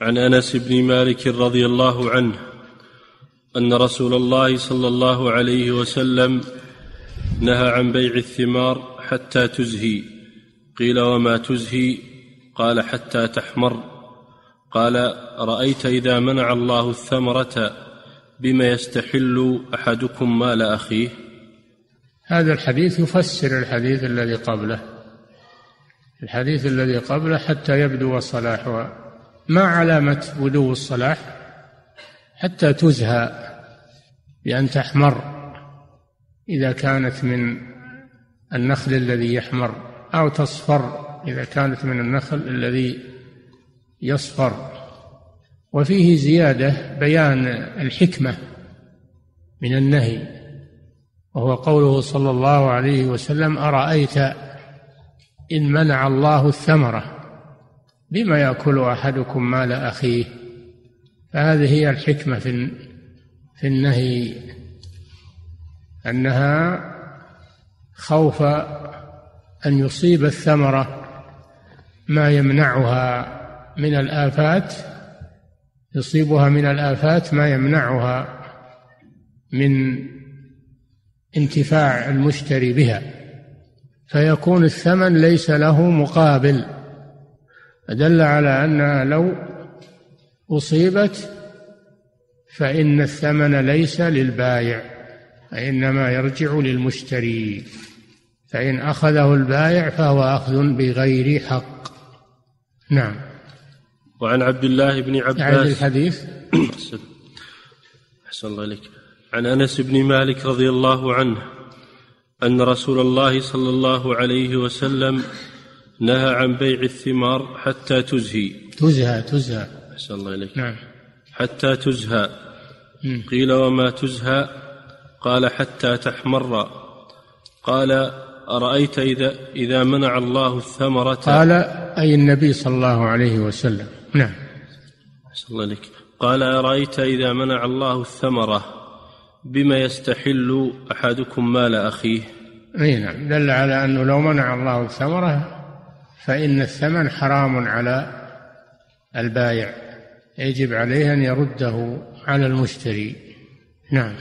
عن أنس بن مالك رضي الله عنه أن رسول الله صلى الله عليه وسلم نهى عن بيع الثمار حتى تزهي. قيل وما تزهي؟ قال حتى تحمر. قال رأيت إذا منع الله الثمرة بما يستحل أحدكم مال أخيه؟ هذا الحديث يفسر الحديث الذي قبله. الحديث الذي قبله حتى يبدو صلاحها ما علامة بدو الصلاح حتى تزهى بأن تحمر إذا كانت من النخل الذي يحمر أو تصفر إذا كانت من النخل الذي يصفر. وفيه زيادة بيان الحكمة من النهي وهو قوله صلى الله عليه وسلم أرأيت إن منع الله الثمرة؟ بما يأكل أحدكم مال أخيه؟ فهذه هي الحكمة في في النهي. أنها خوف أن يصيب الثمرة ما يمنعها من الآفات يصيبها من الآفات ما يمنعها من انتفاع المشتري بها. فيكون الثمن ليس له مقابل. فدل على أنها لو أصيبت فإن الثمن ليس للبايع وإنما يرجع للمشتري. فإن أخذه البائع فهو أخذ بغير حق. نعم. وعن عبد الله بن عباس. يعني الحديث أحسن الله إليك. عن أنس بن مالك رضي الله عنه أن رسول الله صلى الله عليه وسلم نهى عن بيع الثمار حتى تزهي. تزهى تزهى. أحسن الله إليك. نعم. حتى تزهى. قيل وما تزهى؟ قال حتى تحمر. قال أرأيت إذا إذا منع الله الثمرة؟ قال أي النبي صلى الله عليه وسلم. نعم. أحسن الله إليك. قال أرأيت إذا منع الله الثمرة؟ بما يستحل أحدكم مال أخيه؟ أي نعم. دل على أنه لو منع الله الثمرة فإن الثمن حرام على البائع يجب عليه أن يرده على المشتري. نعم.